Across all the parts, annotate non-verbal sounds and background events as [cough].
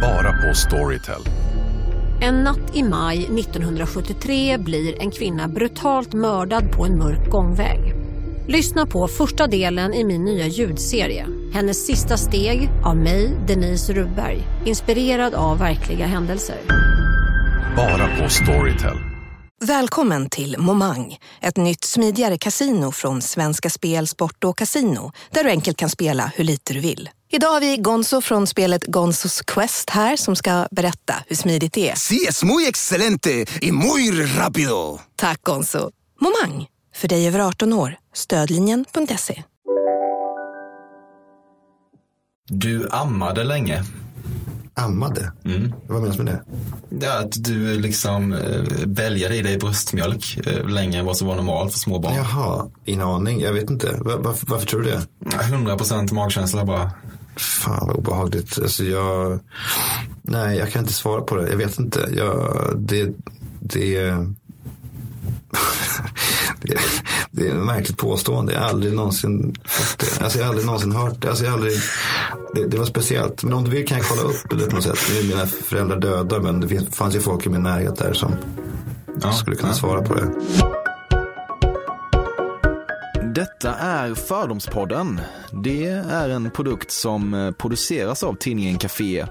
Bara på Storytel. En natt i maj 1973 blir en kvinna brutalt mördad på en mörk gångväg. Lyssna på första delen i min nya ljudserie. Hennes sista steg av mig, Denise Rubberg. Inspirerad av verkliga händelser. Bara på Storytel. Välkommen till Momang, ett nytt smidigare casino från Svenska Spel, Sport och Casino där du enkelt kan spela hur lite du vill. Idag har vi Gonzo från spelet Gonzos Quest här som ska berätta hur smidigt det är. Sí, es muy excelente y muy rápido. Tack Gonzo. Momang, för dig över 18 år. Stödlinjen.se. Du ammade länge. Ammade? Mm. Vad menas med det? Ja, att du liksom eh, väljade i dig bröstmjölk eh, längre än vad som var normalt för små barn. Jaha, ingen aning. Jag vet inte. Var, varför, varför tror du det? 100% magkänsla bara. Fan vad obehagligt. Alltså jag... Nej, jag kan inte svara på det. Jag vet inte. Jag... Det... Det... [laughs] Det, det är ett märkligt påstående. Jag har aldrig någonsin fått det. Alltså jag har aldrig någonsin hört det. Alltså jag har aldrig, det, det var speciellt. Men om du vill kan jag kolla upp det på något sätt. Nu är mina föräldrar döda men det fanns ju folk i min närhet där som Ja, skulle kunna ja. svara på det. Detta är Fördomspodden. Det är en produkt som eh, produceras av tidningen Café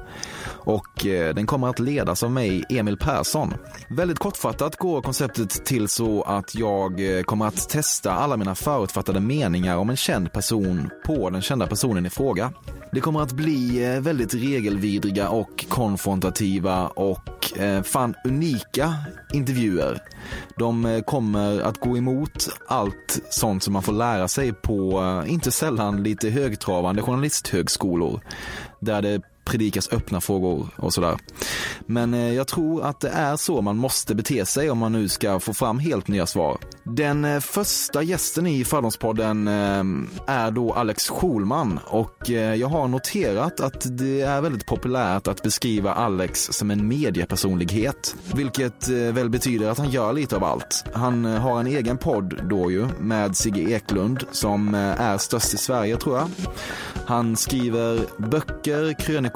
och eh, den kommer att ledas av mig, Emil Persson. Väldigt kortfattat går konceptet till så att jag eh, kommer att testa alla mina förutfattade meningar om en känd person på den kända personen i fråga. Det kommer att bli eh, väldigt regelvidriga och konfrontativa och eh, fan unika intervjuer. De eh, kommer att gå emot allt sånt som man får lära sig på, eh, inte sällan lite högtravande journalisthögskolor. Där det predikas öppna frågor och sådär. Men eh, jag tror att det är så man måste bete sig om man nu ska få fram helt nya svar. Den eh, första gästen i Fördomspodden eh, är då Alex Schulman och eh, jag har noterat att det är väldigt populärt att beskriva Alex som en mediepersonlighet. Vilket eh, väl betyder att han gör lite av allt. Han eh, har en egen podd då ju med Sigge Eklund som eh, är störst i Sverige tror jag. Han skriver böcker, krönikor,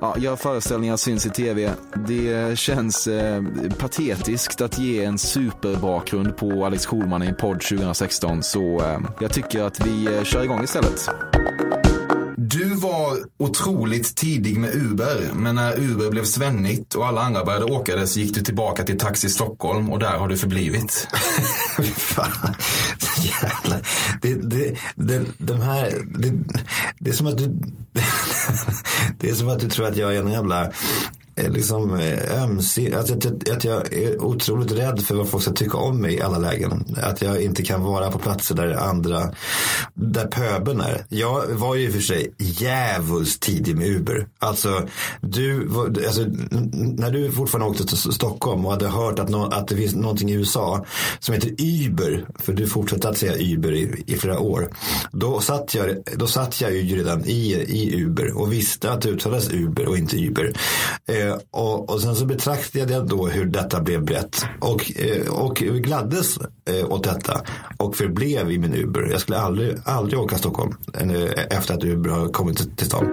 ja, gör föreställningar, syns i tv. Det känns eh, patetiskt att ge en superbakgrund på Alex Schulman i en podd 2016 så eh, jag tycker att vi eh, kör igång istället. Du var otroligt tidig med Uber, men när Uber blev svennigt och alla andra började åka det så gick du tillbaka till Taxi Stockholm och där har du förblivit. [laughs] Fan, jävlar. Det, det, det, de här, det, det är som att du, [laughs] det är som att du tror att jag är en jävla Eh, liksom eh, ömsint, att, att, att jag är otroligt rädd för vad folk ska tycka om mig i alla lägen. Att jag inte kan vara på platser där andra, där pöbeln är. Jag var ju i och för sig djävulskt tidig med Uber. Alltså, du, alltså, när du fortfarande åkte till Stockholm och hade hört att, no, att det finns någonting i USA som heter Uber, för du fortsatte att säga Uber i, i flera år. Då satt jag, då satt jag ju redan i, i Uber och visste att det uttalades Uber och inte Uber. Eh, och, och sen så betraktade jag då hur detta blev brett och, eh, och gladdes eh, åt detta och förblev i min Uber. Jag skulle aldrig, aldrig åka Stockholm eh, efter att Uber har kommit till, stan.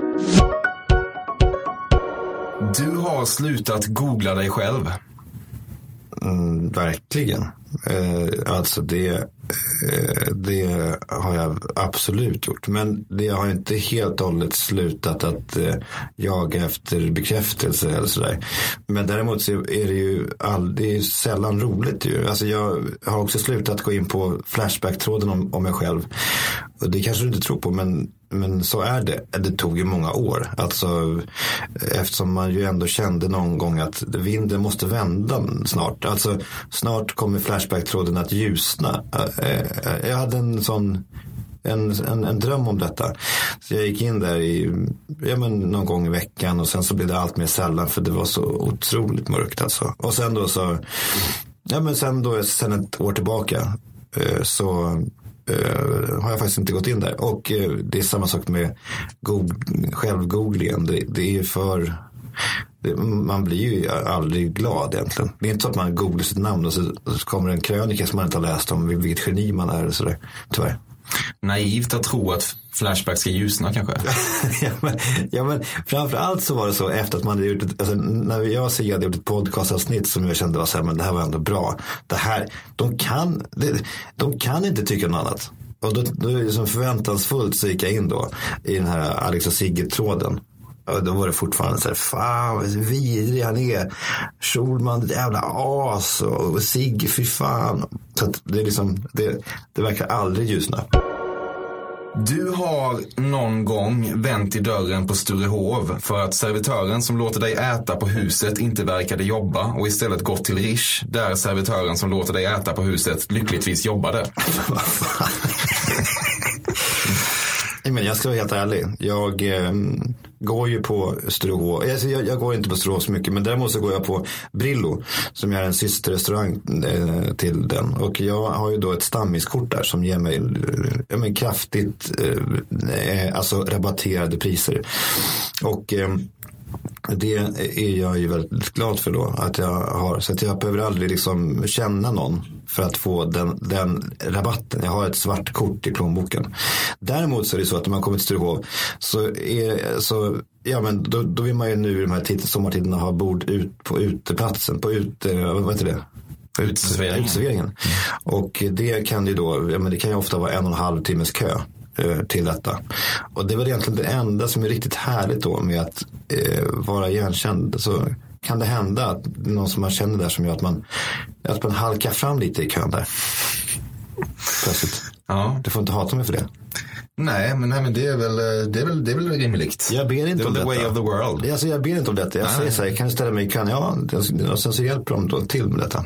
Du har slutat googla dig själv. Mm, verkligen. Eh, alltså det, eh, Eh, det har jag absolut gjort. Men det har inte helt och hållet slutat att eh, jaga efter bekräftelse eller sådär. Men däremot så är det ju all, det är sällan roligt ju. Alltså jag har också slutat gå in på Flashback-tråden om, om mig själv. Och det kanske du inte tror på men men så är det. Det tog ju många år. Alltså, eh, eftersom man ju ändå kände någon gång att vinden måste vända snart. Alltså, snart kommer Flashback-tråden att ljusna. Eh, Eh, Jag hade en sån en, en, en dröm om detta. Så jag gick in där i, ja, men någon gång i veckan och sen så blev det allt mer sällan för det var så otroligt mörkt alltså. Och sen då så, ja men sen då, sen ett år tillbaka eh, så Uh, har jag faktiskt inte gått in där. Och uh, det är samma sak med självgooglingen. Det, det är för man blir ju aldrig glad egentligen. Det är inte så att man googlar sitt namn och så, kommer en krönika som man inte har läst om vilket geni man är. Och sådär. Tyvärr. naivt att tro att Flashback ska ljusna kanske. [laughs] ja, men, ja, men framförallt så var det så efter att man hade gjort ett, alltså, när jag och Sigge hade gjort ett podcastavsnitt som jag kände var så här, men det här var ändå bra. Det här, de kan, de, de kan inte tycka något annat. Och då, då är det som förväntansfullt så gick jag in då i den här Alex och Sigge-tråden. Och då var det fortfarande så här, fan vad vidrig han är. Schulman, det jävla as. Och Sigge, fy fan. Så det är liksom, det, det verkar aldrig ljusna. Du har någon gång vänt i dörren på Sturehov för att servitören som låter dig äta på huset inte verkade jobba och istället gått till Rish där servitören som låter dig äta på huset lyckligtvis jobbade. [laughs] Men jag ska vara helt ärlig. Jag eh, går ju på Sturehof. Alltså, jag, jag, går inte på Sturehof så mycket. Men däremot så går jag på Brillo. Som är en systerrestaurang eh, till den. Och jag har ju då ett stammiskort där. Som ger mig eh, men, kraftigt eh, eh alltså rabatterade priser. Och eh, det är jag ju väldigt glad för då att jag har. Så att jag behöver aldrig liksom känna någon för att få den, den rabatten. Jag har ett svart kort i plånboken. Däremot så är det så att när man kommer till Sturehof så, är, så ja, men då, då vill man ju nu i de här sommartiderna ha bord ut på uteplatsen. På ute, vad heter det? Uteserveringen. Mm. Och det kan ju då, ja, men det kan ju ofta vara en och en halv timmes kö. Eh, till detta. Och det är väl egentligen det enda som är riktigt härligt då med att eh, vara igenkänd. Så kan det hända att någon som man känner där som gör att man, att man halkar fram lite i kön där. Plötsligt. Ja. Du får inte hata mig för det. Nej, men, nej, men det, är väl, det, är väl, det är väl rimligt. Jag ber inte det om the detta. way of the world. Alltså, jag ber inte om detta. Jag nej. säger så här, kan du ställa mig i kön? Ja, och sen så hjälper de då till med detta.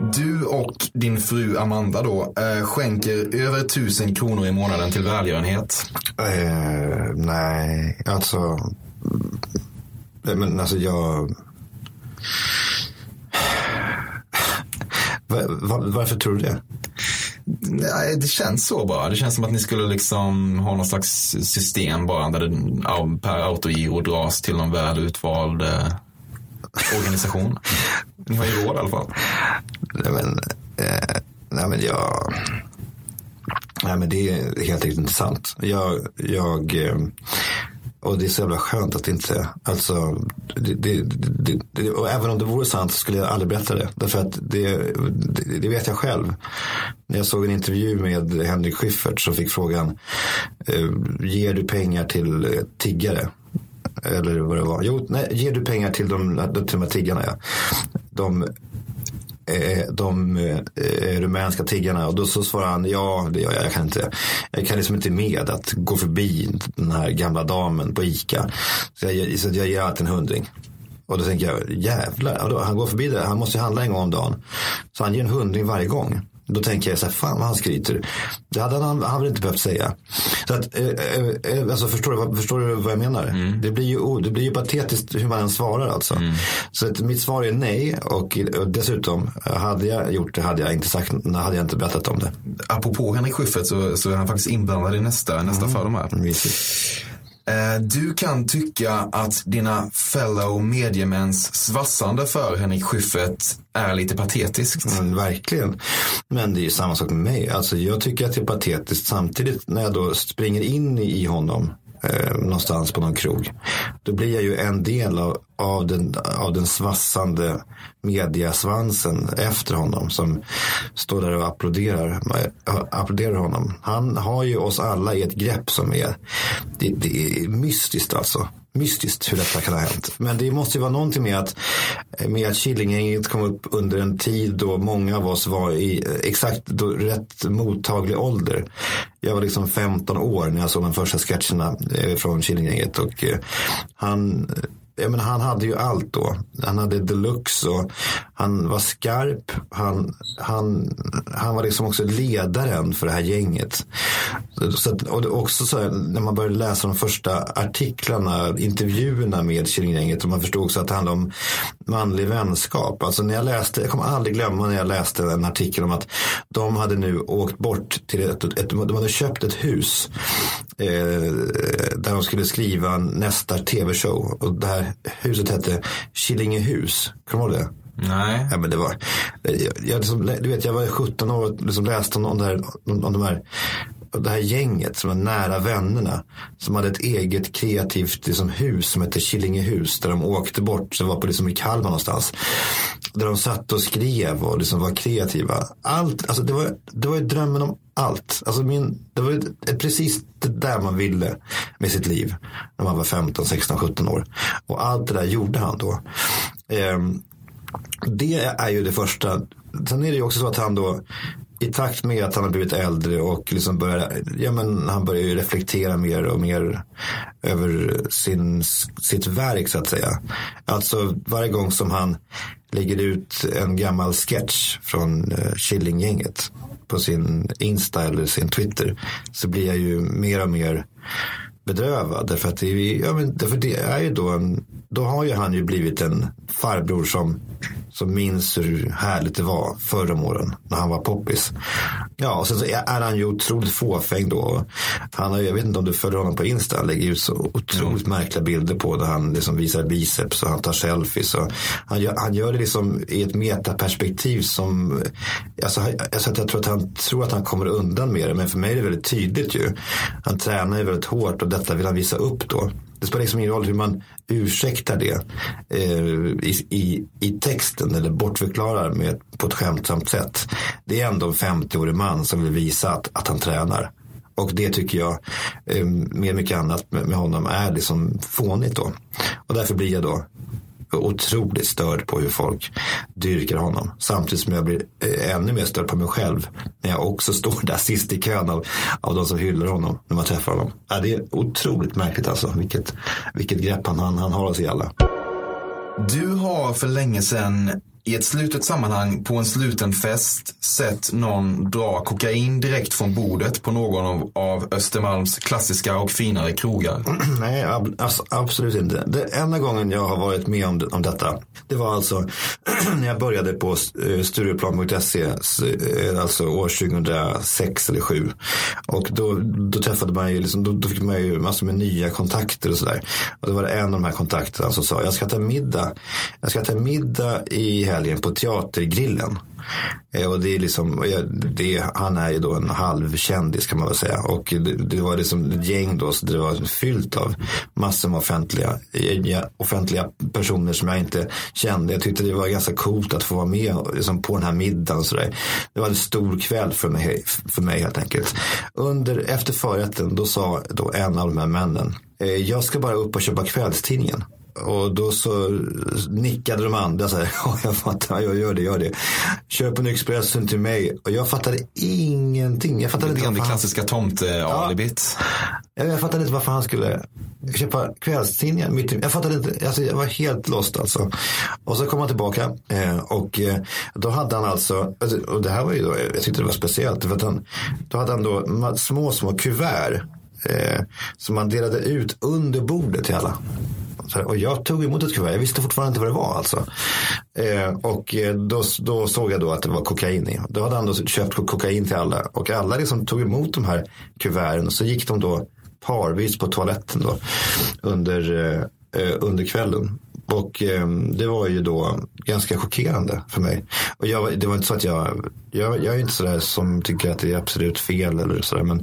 Du och din fru Amanda då eh, skänker över tusen kronor i månaden till välgörenhet. Eh, nej, alltså. Men alltså jag. [sighs] Va, va, varför tror du det? Nej, det känns så bara. Det känns som att ni skulle liksom ha någon slags system bara där det per autogiro dras till någon väl utvald organisation. Ni har ju råd i alla fall. Nej men, eh, nej men jag. Nej men det är helt enkelt inte sant. Jag, jag eh, och det är så jävla skönt att inte, alltså, det, det, det, det, och även om det vore sant så skulle jag aldrig berätta det. Därför att det, det, det vet jag själv. När jag såg en intervju med Henrik Schyffert så fick frågan, eh, ger du pengar till tiggare? Eller vad det var. Jo, nej, ger du pengar till de, till de här tiggarna? Ja. De eh, de eh, rumänska tiggarna och då så svarar han ja, det gör jag, jag kan inte. Jag kan liksom inte med att gå förbi den här gamla damen på ICA. Så jag, så jag ger alltid en hundring. Och då tänker jag, jävlar, han går förbi det, han måste ju handla en gång om dagen. Så han ger en hundring varje gång. Då tänker jag så här, fan vad han skryter. Det hade han, han väl inte behövt säga. Så att, eh, eh, alltså förstår, du, förstår du vad jag menar? Det, blir ju, o- det blir ju patetiskt hur man än svarar alltså. Så att mitt svar är nej och, och dessutom, hade jag gjort det hade jag inte sagt, hade jag inte berättat om det. Apropå Henrik Schyffert så, så är han faktiskt inblandad i nästa, nästa fördom här. Mysigt. Eh, du kan tycka att dina fellow mediemäns svassande för Henrik Schyffert är lite patetiskt. Mm, verkligen. Men det är ju samma sak med mig. Alltså, jag tycker att det är patetiskt samtidigt när jag då springer in i honom eh, någonstans på någon krog. Då blir jag ju en del av, av, den, av den svassande mediasvansen efter honom som står där och applåderar, applåderar honom. Han har ju oss alla i ett grepp som är, det, det är mystiskt alltså mystiskt hur detta kan ha hänt. Men det måste ju vara någonting med att, med att Killinggänget kom upp under en tid då många av oss var i exakt då, rätt mottaglig ålder. Jag var liksom 15 år när jag såg de första sketcherna eh, från Killinggänget och eh, han jag menar, han hade ju allt då. Han hade deluxe och han var skarp. Han, han, han var liksom också ledaren för det här gänget. Så att, och också så här, när man började läsa de första artiklarna, intervjuerna med Killinggänget och man förstod också att det handlade om manlig vänskap. Alltså när jag läste, jag kommer aldrig glömma när jag läste en artikel om att de hade nu åkt bort till ett, ett de hade köpt ett hus eh, där de skulle skriva nästa tv-show. Och det här huset hette Killingehus. Kommer du ihåg det? Nej. Ja, men det var, jag, jag, liksom, du vet, jag var 17 år och liksom läste om, om, här, om de här det här gänget som var nära vännerna. Som hade ett eget kreativt liksom, hus som hette Killingehus. Där de åkte bort, det var på liksom, i Kalmar någonstans. Där de satt och skrev och liksom, var kreativa. Allt, alltså, det, var, det var ju drömmen om allt. Alltså, min, det var ju precis det där man ville med sitt liv. När man var 15, 16, 17 år. Och allt det där gjorde han då. Eh, det är ju det första. Sen är det ju också så att han då i takt med att han har blivit äldre och liksom börjar, ja men han börjar ju reflektera mer och mer över sin, sitt verk så att säga. Alltså varje gång som han lägger ut en gammal sketch från eh, Killinggänget på sin Insta eller sin Twitter så blir jag ju mer och mer bedrövad. Därför att det, är, ja, men, därför det är ju då en, då har ju han ju blivit en farbror som, som minns hur härligt det var förra om åren när han var poppis. Ja, och sen så är han ju otroligt fåfäng då. Han har, jag vet inte om du följer honom på Insta, han lägger ut så otroligt mm. märkliga bilder på där han liksom visar biceps och han tar selfies. Och han, gör, han gör det liksom i ett metaperspektiv som, alltså, alltså jag tror att han tror att han kommer undan med det, men för mig är det väldigt tydligt ju. Han tränar ju väldigt hårt och detta vill han visa upp då. Det spelar liksom ingen roll hur man ursäktar det eh, i, i, i, texten eller bortförklarar med, på ett skämtsamt sätt. Det är ändå en 50-årig man som vill visa att, att han tränar. Och det tycker jag, eh, med mycket annat med, med honom, är liksom fånigt då. Och därför blir jag då otroligt störd på hur folk dyrkar honom. Samtidigt som jag blir eh, ännu mer störd på mig själv när jag också står där sist i kön av, av de som hyllar honom när man träffar honom. Ja, det är otroligt märkligt alltså vilket, vilket grepp han, han, han har oss i alla. Du har för länge sedan i ett slutet sammanhang på en sluten fest sett någon dra kokain direkt från bordet på någon av, av Östermalms klassiska och finare krogar? [clears throat] Nej, ab alltså, absolut inte. Det enda gången jag har varit med om, om detta, det var alltså [clears throat] när jag började på eh, Stureplan.se, eh, alltså år 2006 eller 2007. Och då, då träffade man ju, liksom, då, då fick man ju massor med nya kontakter och sådär. Och då var det en av de här kontakterna som sa, jag ska ta middag, jag ska ta middag i helgen på Teatergrillen. Eh, och det är liksom, det, han är ju då en halvkändis kan man väl säga. Och det, det var liksom ett gäng då, så det var fyllt av massor med offentliga, eh, offentliga personer som jag inte kände. Jag tyckte det var ganska coolt att få vara med liksom, på den här middagen. Så där. Det var en stor kväll för mig, för mig helt enkelt. Under, efter förrätten, då sa då en av de här männen, eh, jag ska bara upp och köpa kvällstidningen. Och då så nickade de andra så här, [laughs] ja jag fattar, jag gör det, gör det. Köp en Expressen till mig. Och jag fattade ingenting. Jag fattade det inte det klassiska tomtealibit. Ja, jag fattade inte varför han skulle köpa kvällstidningen. Mitt, jag fattade inte, alltså, jag var helt lost alltså. Och så kom han tillbaka eh, och eh, då hade han alltså, och det här var ju då, jag tyckte det var speciellt, för att han, då hade han då små, små kuvert eh, som man delade ut under bordet till alla. Och jag tog emot ett kuvert, jag visste fortfarande inte vad det var alltså. Eh, och eh, då, då, såg jag då att det var kokain i. Då hade han då köpt kokain till alla. Och alla liksom tog emot de här kuverten och så gick de då parvis på toaletten då under, eh, eh under kvällen. Och eh, det var ju då ganska chockerande för mig. Och jag, det var inte så att jag, jag, jag är inte sådär som tycker att det är absolut fel eller sådär. Men,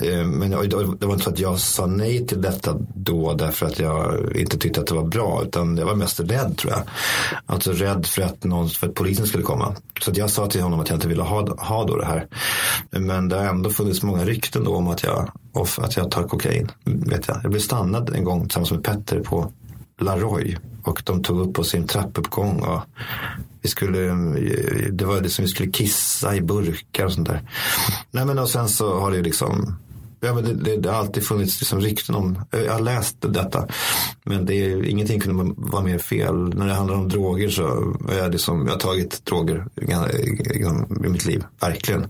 eh, men det var inte så att jag sa nej till detta då därför att jag inte tyckte att det var bra. Utan jag var mest rädd tror jag. Alltså rädd för att, någon, för att polisen skulle komma. Så att jag sa till honom att jag inte ville ha, ha då det här. Men det har ändå funnits många rykten då om att jag, att jag tar kokain. Vet jag. jag blev stannad en gång tillsammans med Petter på Laroy och de tog upp oss i en trappuppgång. Och vi skulle, det var det som vi skulle kissa i burkar och sånt där. Nej men och sen så har det liksom Ja, men det, det, det har alltid funnits liksom rykten om, jag har läst detta. Men det är, ingenting kunde vara mer fel. När det handlar om droger så har jag, liksom, jag har tagit droger liksom, i mitt liv, verkligen.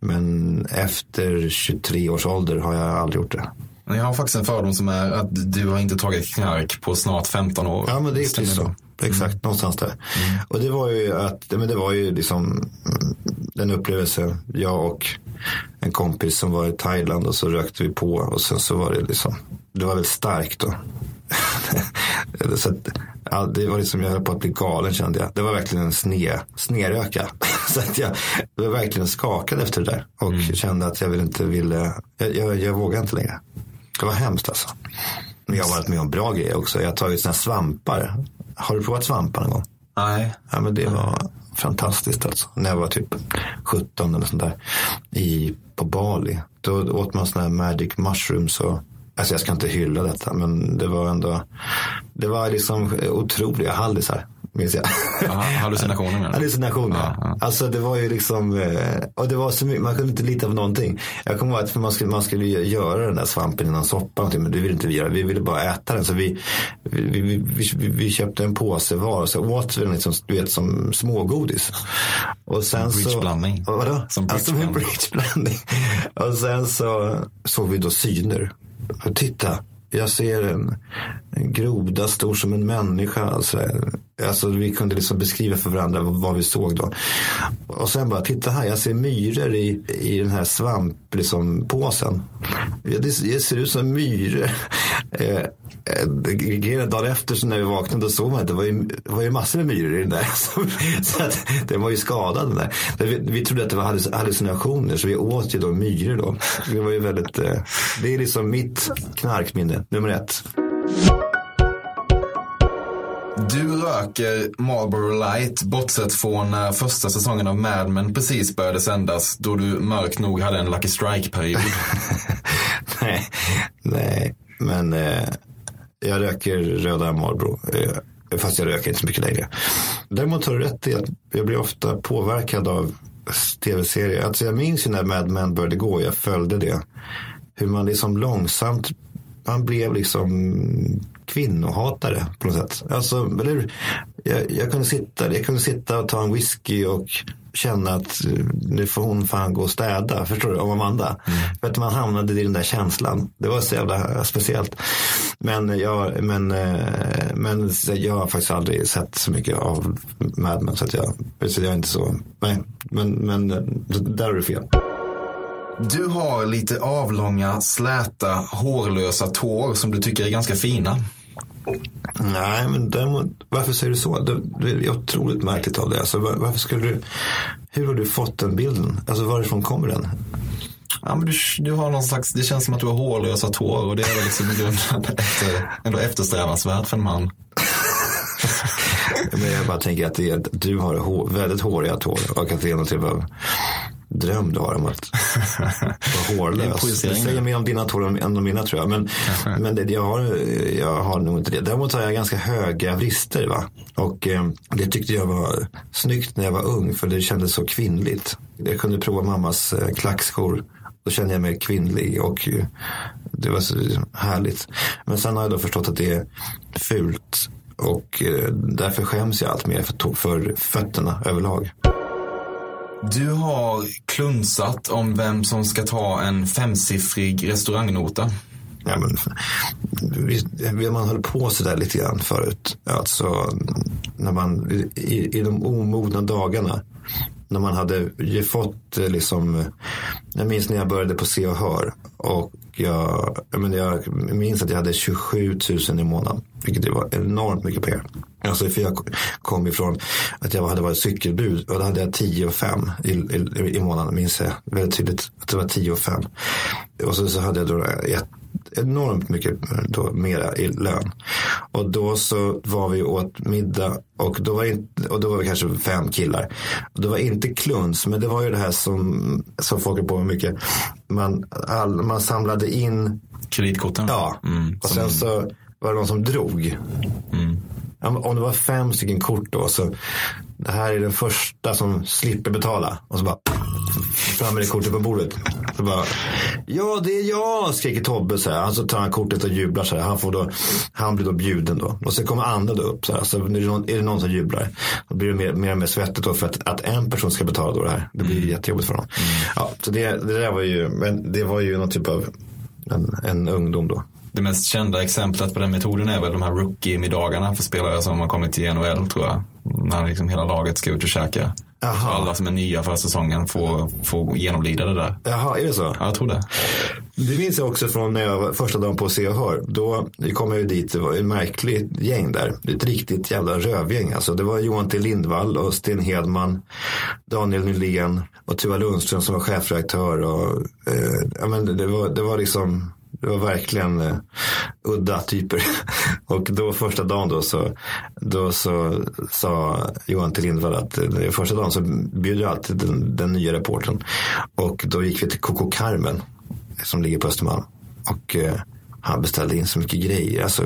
Men efter 23 års ålder har jag aldrig gjort det. Jag har faktiskt en fördom som är att du har inte tagit knark på snart 15 år. Ja, men det är precis så. Exakt, mm. någonstans där. Mm. Och det var ju att, men det var ju liksom mm, den upplevelse, jag och en kompis som var i Thailand och så rökte vi på och sen så var det liksom, det var väldigt starkt då. [laughs] så att, ja, det var liksom, jag höll på att bli galen kände jag. Det var verkligen en sne, sneröka. [laughs] så att jag, jag var verkligen skakad efter det där. Och mm. kände att jag vill inte ville, jag, jag, jag vågar inte längre. Det var hemskt alltså. Men jag har varit med om bra grejer också. Jag har tagit sådana svampar. Har du provat svampar någon gång? Nej. Ja, men det var fantastiskt alltså. När jag var typ 17 eller sånt där. I, på Bali. Då åt man sådana här magic mushrooms. Och, alltså jag ska inte hylla detta. Men det var ändå. Det var liksom otroliga hallisar minns jag. Aha, hallucinationer menar [laughs] Hallucinationer. Ja, ja. Alltså det var ju liksom, eh, och det var så mycket, man kunde inte lita på någonting. Jag kommer ihåg att man skulle, man skulle göra den där svampen innan soppan, men det ville inte vi göra. Vi ville bara äta den. Så vi, vi, vi, vi, vi köpte en påse var och så åt vi den liksom, du vet, som smågodis. Och sen bridgeblandning. Så, vadå? Som alltså, bridgeblandning. och sen så såg vi då syner. Och titta, jag ser en, en groda stor som en människa. Alltså, alltså, vi kunde liksom beskriva för varandra vad vi såg då. Och sen bara, titta här, jag ser myror i, i den här svamppåsen. Liksom, påsen. det, det ser ut som myror. Grejen dagen efter så när vi vaknade så såg man att det var ju, var ju massor med myror i den där. [laughs] så att den var ju skadad den där. Vi, vi trodde att det var hallucinationer så vi åt ju då myror då. Det var ju väldigt, eh, det är liksom mitt knarkminne nummer ett. Du röker Marlboro Light bortsett från när första säsongen av Mad Men precis började sändas då du mörkt nog hade en Lucky Strike-period. [laughs] nej, nej, men eh, jag röker röda Marlboro. Eh, fast jag röker inte så mycket längre. Däremot har du rätt i att jag blir ofta påverkad av tv-serier. Alltså jag minns ju när Mad Men började gå, jag följde det. Hur man liksom långsamt man blev liksom kvinnohatare på något sätt. Alltså, eller, jag, jag, kunde sitta, jag kunde sitta och ta en whisky och känna att eh, nu får hon fan gå och städa. Förstår du? Om Amanda. Mm. För att man hamnade i den där känslan. Det var så jävla speciellt. Men jag, men, eh, men jag har faktiskt aldrig sett så mycket av Mad Men. Så, att jag, så jag är inte så. Nej, men, men där är du fel. Du har lite avlånga, släta, hårlösa tår som du tycker är ganska fina. Nej, men däremot, varför säger du så? Det, det är otroligt märkligt av dig. Alltså, varför skulle du, hur har du fått den bilden? Alltså varifrån kommer den? Ja, men du, du har någon slags, det känns som att du har hårlösa tår och det är väl liksom i grunden [laughs] efter, ändå eftersträvansvärt för en man. [laughs] men jag bara tänker att, det, du har hår, väldigt håriga tår och att det är något typ av dröm du har om att vara [laughs] hårlös. Det, säger mer om dina tår än om mina tror jag. Men, men det, jag, har, jag har nog inte det. Däremot har jag ganska höga vrister. Va? Och eh, det tyckte jag var snyggt när jag var ung för det kändes så kvinnligt. Jag kunde prova mammas eh, klackskor. Då kände jag mig kvinnlig och eh, det var så härligt. Men sen har jag då förstått att det är fult och eh, därför skäms jag allt mer för, för fötterna överlag. Du har klunsat om vem som ska ta en femsiffrig restaurangnota. Ja, men, vi, man höll på sådär lite grann förut. Alltså, när man, i, i de omogna dagarna. När man hade ju fått eh, liksom, eh, jag minns när jag började på Se och Hör. Och jag, jag, men jag minns att jag hade 27 000 i månaden. Vilket var enormt mycket pengar. Alltså för jag kom ifrån att jag hade varit cykelbud och då hade jag 10 och 5 i, i, i månaden. Minns jag väldigt tydligt att det var 10 och 5. Och så, så hade jag då ett enormt mycket då, mera i lön. Och då så var vi åt middag och då var, inte, och då var vi kanske fem killar. Och det var inte kluns, men det var ju det här som, som folk är på med mycket. Man, all, man samlade in kreditkorten. Ja, mm, och sen så var det någon som drog. Mm. Om det var fem stycken kort då, så det här är den första som slipper betala. Och så bara fram med det kortet på bordet. Så bara, ja det är jag, skriker Tobbe så här. Han så tar han kortet och jublar så här. Han, får då, han blir då bjuden då. Och så kommer andra då upp så här. Så är det någon, är det någon som jublar. Då blir det mer, mer och mer svettigt då för att, att en person ska betala då det här. Det blir mm. jättejobbigt för dem. Mm. Ja, så det, det där var ju, men det var ju någon typ av en, en ungdom då. Det mest kända exemplet på den metoden är väl de här rookie-middagarna för spelare som har kommit till NHL tror jag. När liksom hela laget ska ut och käka. Aha. Alla som är nya för säsongen får, får genomlida det där. Jaha, är det så? Ja, jag tror det. Det minns jag också från när jag var första dagen på Se och Hör. Då kom jag ju dit, det var ett märkligt gäng där. Ett riktigt jävla rövgäng. Alltså, det var Johan T Lindvall och Sten Hedman, Daniel Nylén och Tuva Lundström som var chefredaktör. Och, eh, ja, men det, var, det var liksom det var verkligen uh, udda typer. [laughs] och då första dagen då så, då så sa Johan till Lindvall att uh, första dagen så bjuder alltid den, den nya reporten. Och då gick vi till Coco Carmen som ligger på Östermalm. Och uh, han beställde in så mycket grejer. Alltså,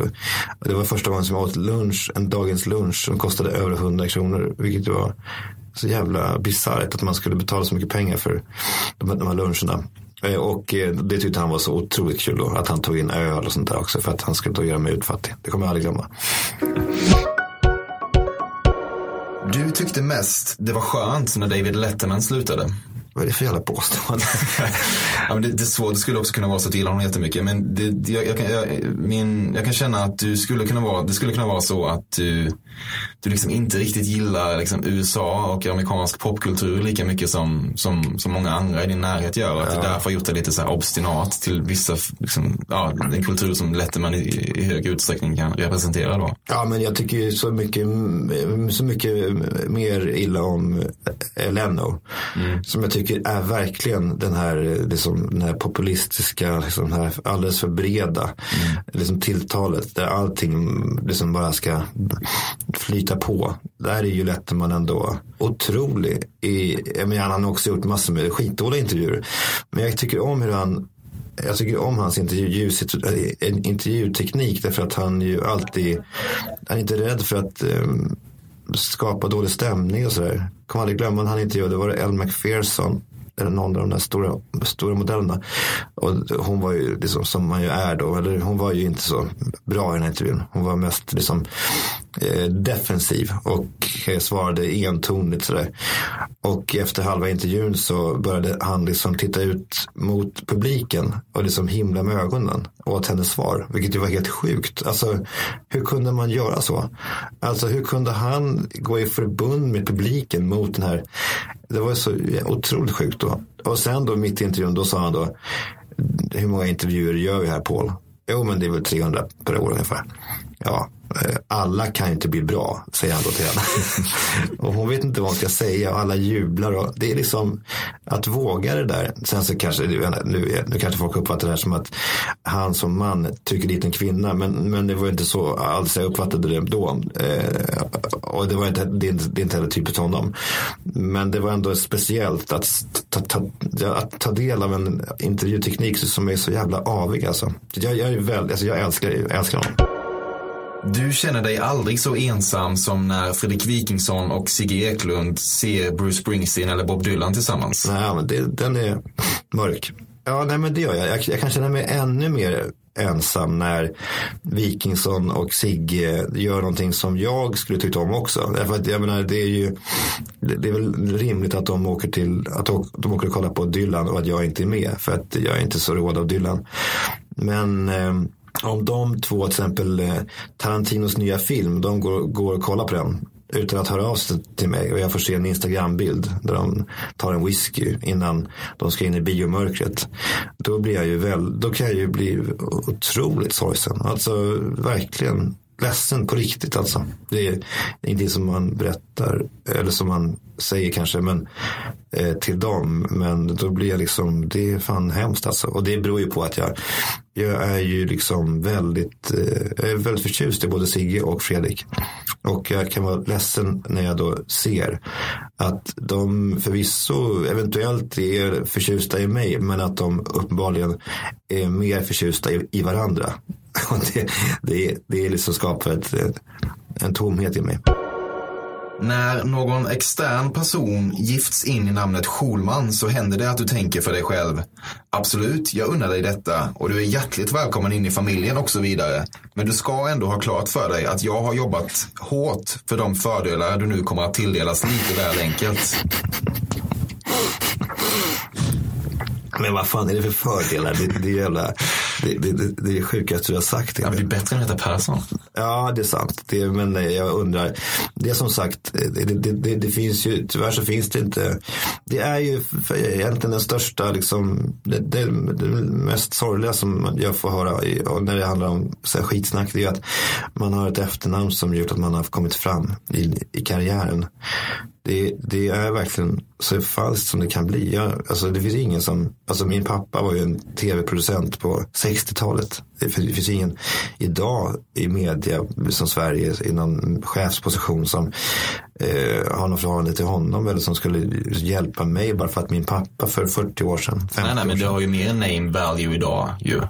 det var första gången som jag åt lunch, en dagens lunch som kostade över 100 kronor. Vilket var så jävla bisarrt att man skulle betala så mycket pengar för de, de här luncherna. Eh, och eh, det tyckte han var så otroligt kul då, att han tog in öl och sånt där också för att han skulle då göra mig utfattig. Det kommer jag aldrig glömma. Du tyckte mest det var skönt när David Letterman slutade. Vad är det för jävla påstående? [laughs] ja, men det, det, är svårt, det skulle också kunna vara så att du gillar honom jättemycket. Men det, jag, jag, kan, jag, min, jag kan känna att du skulle kunna vara, det skulle kunna vara så att du, du liksom inte riktigt gillar liksom USA och amerikansk popkultur lika mycket som, som, som många andra i din närhet gör. Att ja. du därför har gjort dig lite så här obstinat till vissa, liksom, ja, en kultur som Letterman i, i hög utsträckning kan representera då. Ja, men jag tycker ju så mycket, så mycket mer illa om Leno. Mm. Som jag tycker är verkligen den här, liksom, den här populistiska, liksom, den här alldeles för breda mm. liksom, tilltalet. Där allting liksom bara ska flyta på. Där är ju Letterman ändå otrolig. I, jag menar, han har också gjort massor med skitdåliga intervjuer. Men jag tycker om hur han jag tycker om hans intervju, eh, intervjuteknik därför att han ju alltid, han är inte rädd för att um, skapa dålig stämning och sådär. Kommer aldrig glömma när han intervjuade, det var Elle Macpherson någon av de där stora, stora modellerna. Och hon var ju liksom som man ju är då, eller hon var ju inte så bra i den här intervjun. Hon var mest liksom eh, defensiv och eh, svarade entonigt sådär. Och efter halva intervjun så började han liksom titta ut mot publiken och liksom himla med ögonen åt hennes svar, vilket ju var helt sjukt. Alltså, hur kunde man göra så? Alltså, hur kunde han gå i förbund med publiken mot den här det var så otroligt sjukt då. Och sen då mitt i intervjun, då sa han då, hur många intervjuer gör vi här Paul? Jo, men det är väl 300 per år ungefär. Ja, Eh, alla kan inte bli bra, säger han då till henne. [laughs] och hon vet inte vad hon ska säga och alla jublar. Och det är liksom att våga det där. Sen så kanske, nu, nu kanske folk uppfattar det här som att han som man trycker dit en kvinna. Men, men det var inte så alls jag uppfattade det då. Eh, och det var inte, det, det är inte heller typiskt honom. Men det var ändå speciellt att ta, ta, att ta del av en intervjuteknik som är så jävla avig. Alltså. Jag, jag, är väl, alltså jag, älskar, jag älskar honom. Du känner dig aldrig så ensam som när Fredrik Wikingsson och Sigge Eklund ser Bruce Springsteen eller Bob Dylan tillsammans. Nej, men det, den är mörk. Ja, nej men det gör jag. jag. Jag kan känna mig ännu mer ensam när Wikingsson och Sigge gör någonting som jag skulle tycka om också. Därför att jag menar, det är ju det är väl rimligt att de åker till att de åker och kollar på Dylan och att jag inte är med för att jag är inte så råd av Dylan. Men eh, om de två, till exempel eh, Tarantinos nya film, de går, går och kollar på den utan att höra av sig till mig och jag får se en Instagram-bild där de tar en whisky innan de ska in i biomörkret. Då blir jag ju väl, då kan jag ju bli otroligt sorgsen. Alltså verkligen ledsen på riktigt alltså. Det är ingenting som man berättar eller som man säger kanske men, eh, till dem. Men då blir jag liksom, det är fan hemskt alltså. Och det beror ju på att jag, jag är ju liksom väldigt, eh, jag är väldigt förtjust i både Sigge och Fredrik. Och jag kan vara ledsen när jag då ser att de förvisso eventuellt är förtjusta i mig men att de uppenbarligen är mer förtjusta i, i varandra. [laughs] det, det, det är liksom skapar ett, en tomhet i mig. När någon extern person gifts in i namnet Schulman så händer det att du tänker för dig själv. Absolut, jag unnar dig detta och du är hjärtligt välkommen in i familjen och så vidare. Men du ska ändå ha klart för dig att jag har jobbat hårt för de fördelar du nu kommer att tilldelas lite väl enkelt. Men vad fan är det för fördelar? Det, det är jävla, det, det, det, det är sjukaste du har sagt. Ja, men det är bättre än att heta Persson. Ja, det är sant. Det, men jag undrar. Det är som sagt, det, finns ju, tyvärr så finns det inte. Det är ju egentligen den största, liksom, det, mest sorgliga som jag får höra när det handlar om så här, skitsnack. Det är att man har ett efternamn som gjort att man har kommit fram i, i karriären. Det, det, är verkligen så falskt som det kan bli. Jag, alltså det finns ingen som, alltså min pappa var ju en tv-producent på 60-talet. Det finns, ingen idag i media som Sverige i någon chefsposition som eh, har något förhållande till honom eller som skulle hjälpa mig bara för att min pappa för 40 år sedan. Nej, nej, men du har ju mer name value idag ju.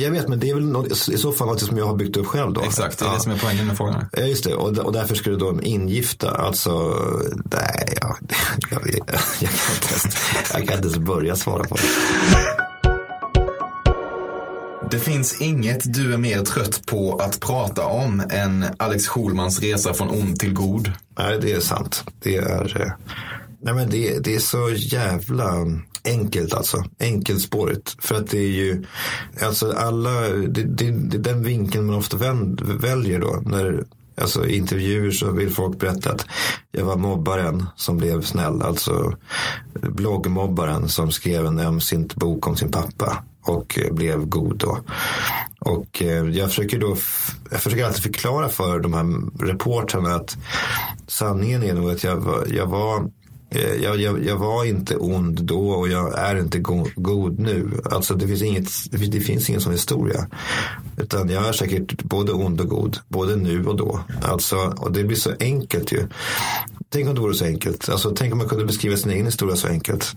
Jag vet, men det är väl något, i så fall något som jag har byggt upp själv då. Exakt, det är ja. det som är poängen med frågan. Ja, just det. Och, och därför skulle då ingifta, alltså, nej, ja, [laughs] jag, jag, jag, kan inte ens, jag kan inte ens börja svara på det. Det finns inget du är mer trött på att prata om än Alex Schulmans resa från ond till god. Nej, det är sant. Det är, nej men det, det är så jävla enkelt alltså. Enkelspårigt. För att det är ju, alltså alla, det, det, det är den vinkeln man ofta vänd, väljer då. När, alltså i intervjuer så vill folk berätta att jag var mobbaren som blev snäll. Alltså bloggmobbaren som skrev en ömsint bok om sin pappa och eh, blev god då. Och eh, jag försöker då, jag försöker alltid förklara för de här reportrarna att sanningen är nog att jag var, jag var Eh, jag, jag, jag, var inte ond då och jag är inte go god nu. Alltså det finns, inget, det finns, det finns ingen sån historia. Utan jag är säkert både ond och god, både nu och då. Alltså, och det blir så enkelt ju. Tänk om det vore så enkelt. Alltså, tänk om man kunde beskriva sin egen historia så enkelt.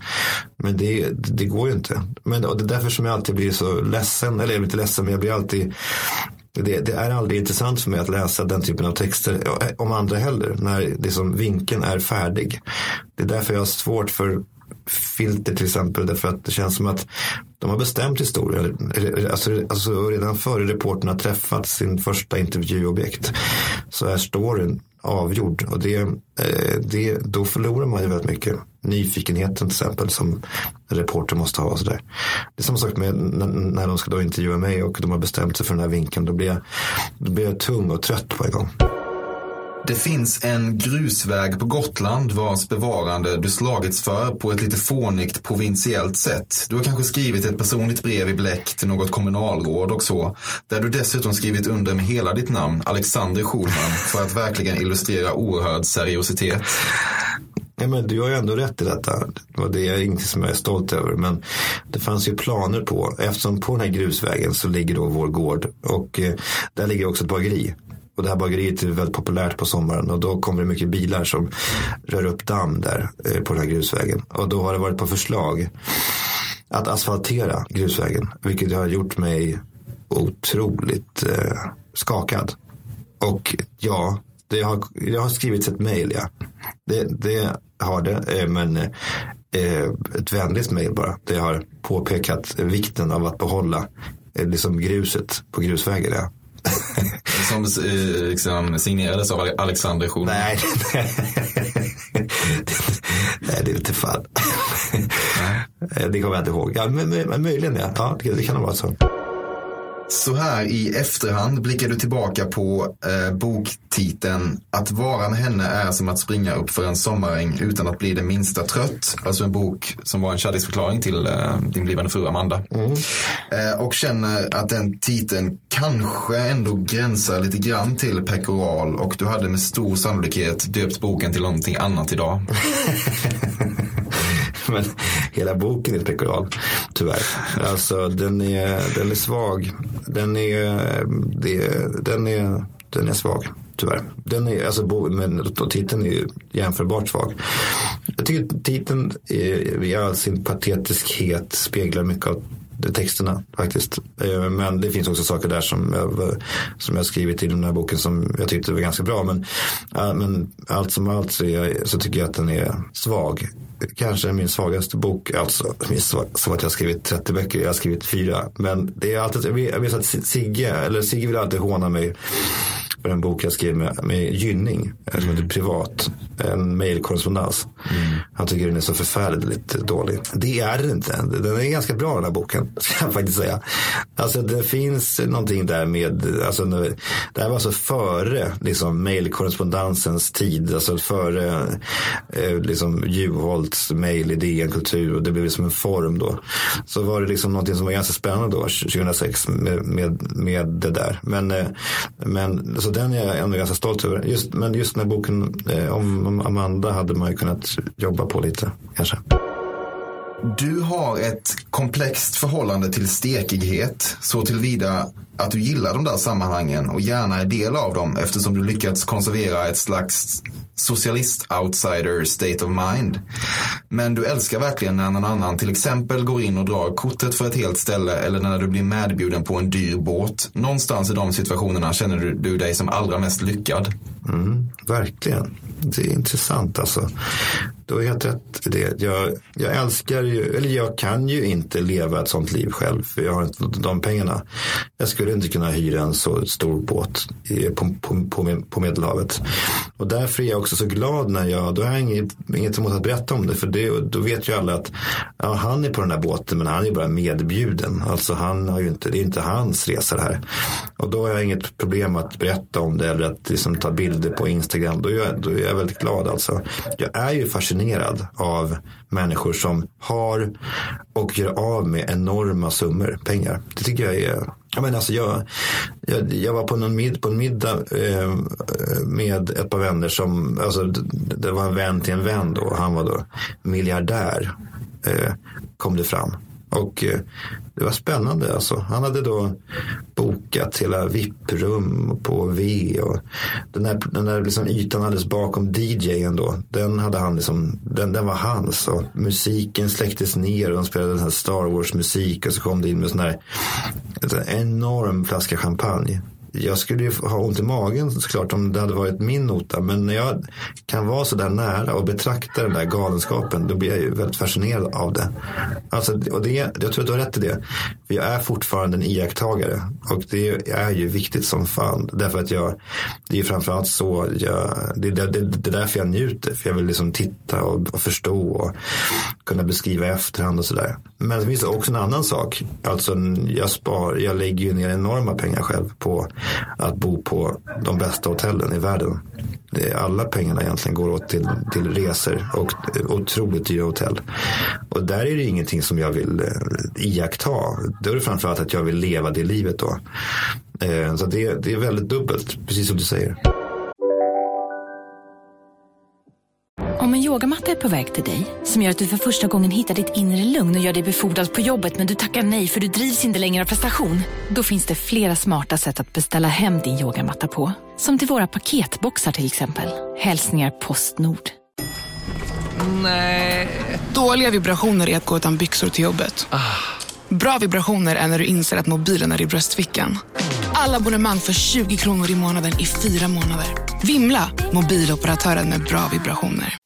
Men det, det går ju inte. Men, och det är därför som jag alltid blir så ledsen. Eller jag blir inte ledsen, men jag blir alltid det, det, är aldrig intressant för mig att läsa den typen av texter eh, om andra heller. När liksom vinkeln är färdig. Det är därför jag har svårt för filter till exempel. Därför att det känns som att de har bestämt historien. Alltså, alltså redan före reportern har träffat sin första intervjuobjekt. Så är storyn avgjord. Och det, eh, det, då förlorar man ju väldigt mycket. Nyfikenheten till exempel som reporter måste ha. Och så där. Det är samma sak med när de ska då intervjua mig och de har bestämt sig för den här vinkeln. Då blir jag, då blir jag tung och trött på en gång. Det finns en grusväg på Gotland vars bevarande du slagits för på ett lite fånigt provinsiellt sätt. Du har kanske skrivit ett personligt brev i bläck till något kommunalråd och så. Där du dessutom skrivit under med hela ditt namn, Alexander Schulman, för att verkligen illustrera oerhörd seriositet. Nej, men du har ju ändå rätt i detta. Och det är inget som jag är stolt över. Men det fanns ju planer på, eftersom på den här grusvägen så ligger då vår gård. Och eh, där ligger också ett bageri. Och det här bageriet är väldigt populärt på sommaren och då kommer det mycket bilar som rör upp damm där eh, på den här grusvägen. Och då har det varit på förslag att asfaltera grusvägen. Vilket har gjort mig otroligt eh, skakad. Och ja, det har, det har skrivits ett mejl, ja. Det, det har det, eh, men eh, ett vänligt mejl bara. Det har påpekat vikten av att behålla eh, liksom gruset på grusvägen, ja. [laughs] Som liksom, signerades av Alexander Schulman. Nej, nej, [laughs] det är inte fan. det kommer jag inte ihåg. Ja, men, men, möjligen ja. ja det, det kan nog vara så. Så här i efterhand blickar du tillbaka på eh, boktiteln Att vara med henne är som att springa upp för en sommaräng utan att bli det minsta trött. Alltså en bok som var en kärleksförklaring till eh, din blivande fru Amanda. Mm. Eh, och känner att den titeln kanske ändå gränsar lite grann till pekoral och du hade med stor sannolikhet döpt boken till någonting annat idag. [laughs] Men hela boken är pekoral, tyvärr. Alltså den är, den är svag. Den är, det, den är, den är svag, tyvärr. Den är, alltså, men titeln är ju jämförbart svag. Jag tycker titeln i all sin patetiskhet speglar mycket av texterna faktiskt. Eh, men det finns också saker där som jag, som jag skrivit i den här boken som jag tyckte var ganska bra. Men, eh, men allt som allt så, jag, så tycker jag att den är svag. Kanske min svagaste bok, alltså som att jag har skrivit 30 böcker, jag har skrivit fyra. Men det är alltid, jag vet att Sigge, eller Sigge vill alltid håna mig för en bok jag skrev med, med Gynning, som heter mm. Privat. En mejlkorrespondens. Mm. Han tycker den är så förfärligt dålig. Det är den inte. Den är ganska bra den här boken, [laughs] ska jag faktiskt säga. Alltså det finns någonting där med, alltså, det här var alltså före liksom, mejlkorrespondensens tid. Alltså före eh, liksom, Juholts mejl i DN Kultur och det blev som en form då. Så var det liksom någonting som var ganska spännande då, 2006 med, med, med det där. Men, eh, men så den är jag ändå ganska stolt över. Just, men just den här boken eh, om Amanda hade man ju kunnat jobba på lite kanske. Du har ett komplext förhållande till stekighet så tillvida att du gillar de där sammanhangen och gärna är del av dem eftersom du lyckats konservera ett slags socialist-outsider state of mind. Men du älskar verkligen när någon annan till exempel går in och drar kortet för ett helt ställe eller när du blir medbjuden på en dyr båt. Någonstans i de situationerna känner du, du dig som allra mest lyckad. Mm, verkligen. Det är intressant alltså. Du har helt rätt i det. Jag, jag älskar ju, eller jag kan ju inte leva ett sånt liv själv. För jag har inte de pengarna. Jag skulle inte kunna hyra en så stor båt på, på, på, på Medelhavet. Och därför är jag också så glad när jag, då har jag inget, inget emot att berätta om det. För det, då vet ju alla att ja, han är på den här båten men han är bara medbjuden. Alltså han har ju inte, det är inte hans resa det här. Och då har jag inget problem att berätta om det eller att liksom ta bilder på Instagram. Då är, jag, då är jag väldigt glad alltså. Jag är ju fascinerad av människor som har och gör av med enorma summor pengar. Det tycker jag är jag, menar, alltså jag, jag, jag var på, någon mid, på en middag eh, med ett par vänner som, alltså, det var en vän till en vän då. Han var då miljardär, eh, kom det fram. Och eh, det var spännande alltså. Han hade då bokat hela VIP-rum på V och den där, den där liksom ytan alldeles bakom DJen då. Den hade han liksom, den, den var hans och musiken släcktes ner och de spelade den här Star Wars musik och så kom det in med sån här en enorm flaska champagne jag skulle ju ha ont i magen såklart om det hade varit min nota. Men när jag kan vara så där nära och betrakta den där galenskapen då blir jag ju väldigt fascinerad av det. Alltså, och det, jag tror att du har rätt i det. För jag är fortfarande en iakttagare. Och det är ju viktigt som fan. Därför att jag, det är framförallt så jag, det, det, det, det är därför jag njuter. För jag vill liksom titta och, och förstå och kunna beskriva i efterhand och sådär. Men det finns också en annan sak. Alltså jag spar, jag lägger ju ner enorma pengar själv på att bo på de bästa hotellen i världen. Alla pengarna egentligen går åt till, till resor och otroligt dyra hotell. Och där är det ingenting som jag vill eh, iaktta. Då är det framförallt att jag vill leva det livet då. Eh, så det, det är väldigt dubbelt, precis som du säger. Om en yogamatta är på väg till dig, som gör att du för första gången hittar ditt inre lugn och gör dig befordrad på jobbet men du tackar nej för du drivs inte längre av prestation. Då finns det flera smarta sätt att beställa hem din yogamatta på. Som till våra paketboxar till exempel. Hälsningar Postnord. Nej. Dåliga vibrationer är att gå utan byxor till jobbet. Ah. Bra vibrationer är när du inser att mobilen är i bröstfickan. Alla abonnemang för 20 kronor i månaden i fyra månader. Vimla! Mobiloperatören med bra vibrationer.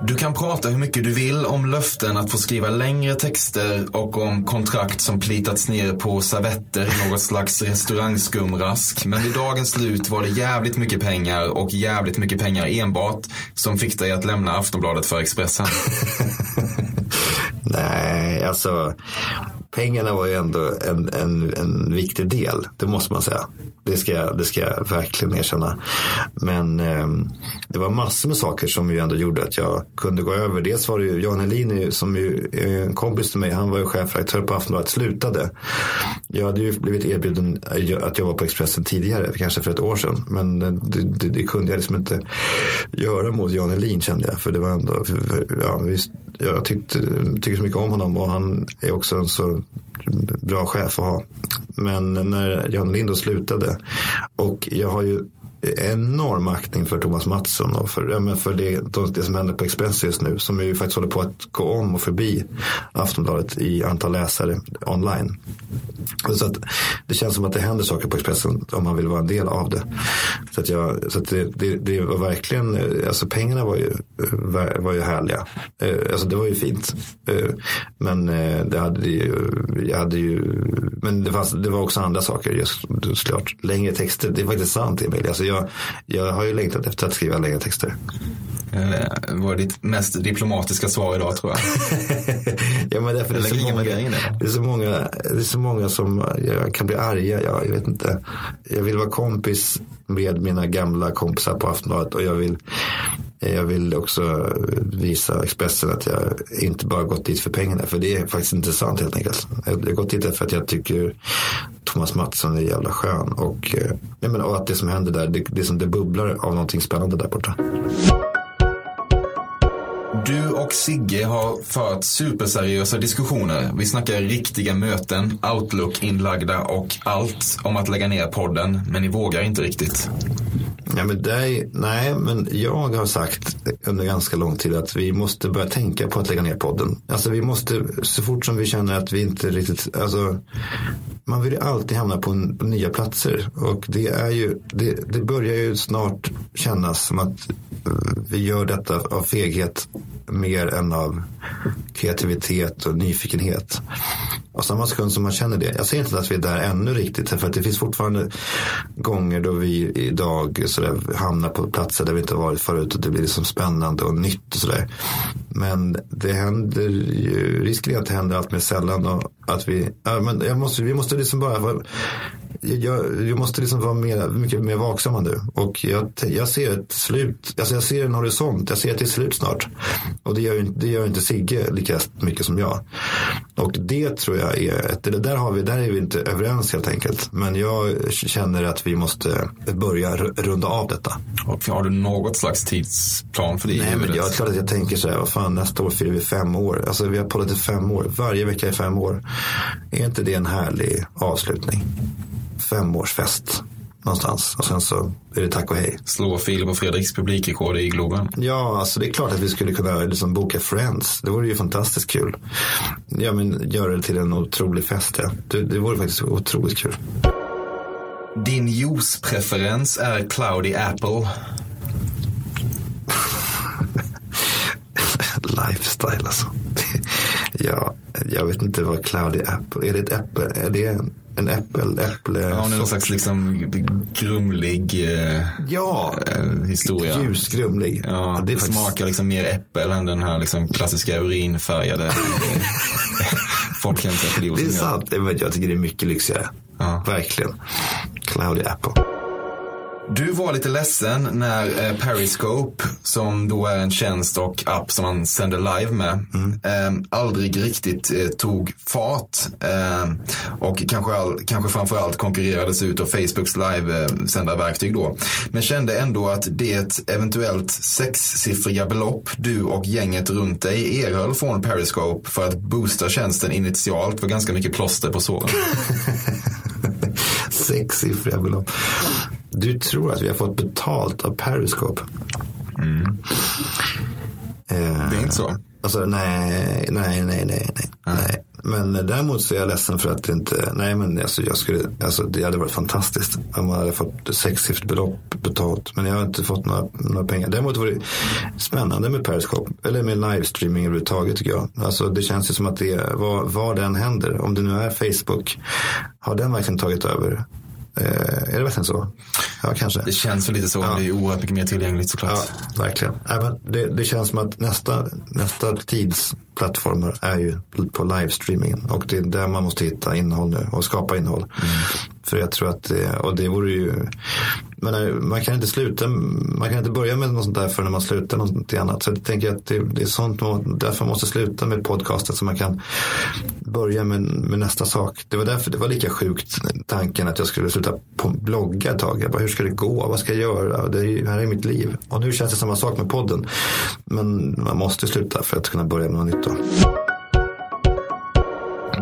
Du kan prata hur mycket du vill om löften att få skriva längre texter och om kontrakt som plitats ner på servetter i något slags restaurangskumrask. Men vid dagens slut var det jävligt mycket pengar och jävligt mycket pengar enbart som fick dig att lämna Aftonbladet för Expressen. [laughs] Nej, alltså pengarna var ju ändå en, en, en viktig del. Det måste man säga. Det ska jag, det ska jag verkligen erkänna. Men eh, det var massor med saker som ju ändå gjorde att jag kunde gå över. Dels var det ju Jan Helin som ju är en kompis till mig. Han var ju chefredaktör på Aftonbladet. Slutade. Jag hade ju blivit erbjuden att jobba på Expressen tidigare. Kanske för ett år sedan. Men det, det, det kunde jag liksom inte göra mot Jan Helin kände jag. För det var ändå, ja, jag tyckte, tycker så mycket om honom och han är också en så bra chef att ha. Men när Jan Lind slutade och jag har ju enorm aktning för Thomas Mattsson och för, för det, det som händer på Expressen just nu som ju faktiskt håller på att gå om och förbi Aftonbladet i antal läsare online. Så att det känns som att det händer saker på Expressen om man vill vara en del av det. Så att, jag, så att det, det, det var verkligen, eh, alltså pengarna var ju, eh, var ju härliga. Eh, alltså det var ju fint. Men det hade ju, jag hade ju, men det, fanns, det var också andra saker just såklart. Längre texter, det är faktiskt sant Emil. Alltså jag, jag har ju längtat efter att skriva längre texter. Det var ditt mest diplomatiska svar idag tror jag. [laughs] ja, men därför det, är så många, det, är så många, det är så många som jag kan bli arga. Jag, jag vet inte. Jag vill vara kompis med mina gamla kompisar på Aftonbladet och jag vill, jag vill också visa Expressen att jag inte bara gått dit för pengarna. För det är faktiskt inte sant helt enkelt. Jag har gått dit för att jag tycker Thomas Mattsson är jävla skön. Och, eh, jag menar, och att det som händer där, det, det som det bubblar av någonting spännande där borta. Du och Sigge har fört superseriösa diskussioner. Vi snackar riktiga möten, Outlook-inlagda och allt om att lägga ner podden. Men ni vågar inte riktigt. Ja, men det nej, men jag har sagt under ganska lång tid att vi måste börja tänka på att lägga ner podden. Alltså vi måste, så fort som vi känner att vi inte riktigt, alltså man vill ju alltid hamna på, en, på nya platser. Och det är ju, det, det börjar ju snart kännas som att vi gör detta av feghet mer än av kreativitet och nyfikenhet. Och samma sekund som man känner det. Jag ser inte att vi är där ännu riktigt. För att det finns fortfarande gånger då vi idag sådär, hamnar på platser där vi inte har varit förut. Och det blir liksom spännande och nytt och sådär. Men det händer ju, risken är att det händer allt mer sällan. Och att vi, ja, men jag måste, vi måste liksom bara jag, jag måste liksom vara mer, mycket mer vaksamma nu. Och jag, jag ser ett slut, alltså jag ser en horisont, jag ser att det är slut snart. Och det gör, det gör inte Sigge lika mycket som jag. Och det tror jag är, ett, det där, har vi, där är vi inte överens helt enkelt. Men jag känner att vi måste börja runda av detta. Och har du något slags tidsplan för det? Nej, men jag, klart att jag tänker så här, vad fan, nästa år firar vi fem år. Alltså vi har poddat i fem år, varje vecka i fem år. Är inte det en härlig avslutning? Femårsfest någonstans. Och sen så är det tack och hej. Slå Filip och Fredriks publikrekord i Globen. Ja, alltså det är klart att vi skulle kunna liksom boka Friends. Det vore ju fantastiskt kul. Ja, men göra det till en otrolig fest. Ja. Det, det vore faktiskt otroligt kul. Din juicepreferens är Cloudy Apple. [laughs] Lifestyle alltså. ja, jag vet inte vad Cloudy Apple, är det ett äpple? Är det en en äppel, äpple. Ja, någon slags liksom grumlig eh, ja, eh, historia. Ljusgrumlig. Ja, ja, det, det faktiskt... smakar liksom mer äppel än den här liksom klassiska urinfärgade [laughs] folkhemsappeliosen. Det är sant, jag tycker det är mycket lyxigare. Ja. Verkligen. Cloudy apple. Du var lite ledsen när eh, Periscope, som då är en tjänst och app som man sänder live med, mm. eh, aldrig riktigt eh, tog fart. Eh, och kanske, all, kanske framförallt konkurrerades ut av Facebooks live-sändarverktyg då. Men kände ändå att det eventuellt sexsiffriga belopp du och gänget runt dig erhöll från Periscope för att boosta tjänsten initialt var ganska mycket plåster på såren. [laughs] Sexsiffriga belopp. Du tror att vi har fått betalt av Periscope? Mm. Eh, det är inte så? Alltså nej, nej, nej, nej, nej. nej. Men däremot så är jag ledsen för att det inte, nej men alltså jag skulle, alltså det hade varit fantastiskt om man hade fått sexsiffrigt belopp betalt. Men jag har inte fått några, några pengar. Däremot var det spännande med Periscope, eller med livestreaming överhuvudtaget tycker jag. Alltså det känns ju som att det, var, var den händer, om det nu är Facebook, har den verkligen tagit över? Eh, är det verkligen så? Ja, kanske. Det känns väl lite så. Ja. Det är oerhört mycket mer tillgängligt såklart. Ja, verkligen. Ja, det, det, känns som att nästa, nästa tids plattformar är ju på livestreamingen. Och det är där man måste hitta innehåll nu och skapa innehåll. Mm. För jag tror att det, och det vore ju, men eh, man kan inte sluta, man kan inte börja med något sånt där förrän man slutar något annat. Så jag tänker att det, det är sånt man, därför man måste sluta med podcasten så man kan börja med, med, nästa sak. Det var därför det var lika sjukt tanken att jag skulle sluta på blogga ett tag. Jag bara, hur ska det gå? Vad ska jag göra? Det är, här är mitt liv. Och nu känns det samma sak med podden. Men man måste sluta för att kunna börja med något nytt. Då.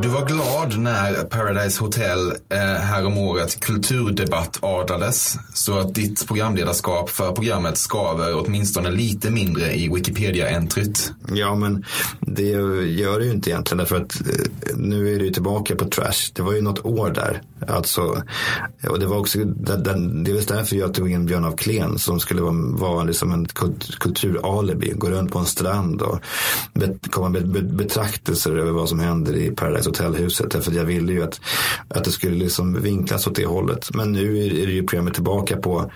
Du var glad när Paradise Hotel eh, häromåret kulturdebatt-adlades så att ditt programledarskap för programmet skaver åtminstone lite mindre i Wikipedia-entryt. Ja, men det gör det ju inte egentligen därför att eh, nu är det ju tillbaka på Trash. Det var ju något år där. Alltså, och det var också, det, det är väl därför jag tog in Björn af Klen som skulle vara, vara liksom en kulturalibi. Gå runt på en strand och komma med betraktelser över vad som händer i Paradise hotellhuset. Därför jag ville ju att, att det skulle liksom vinklas åt det hållet. Men nu är det ju programmet tillbaka på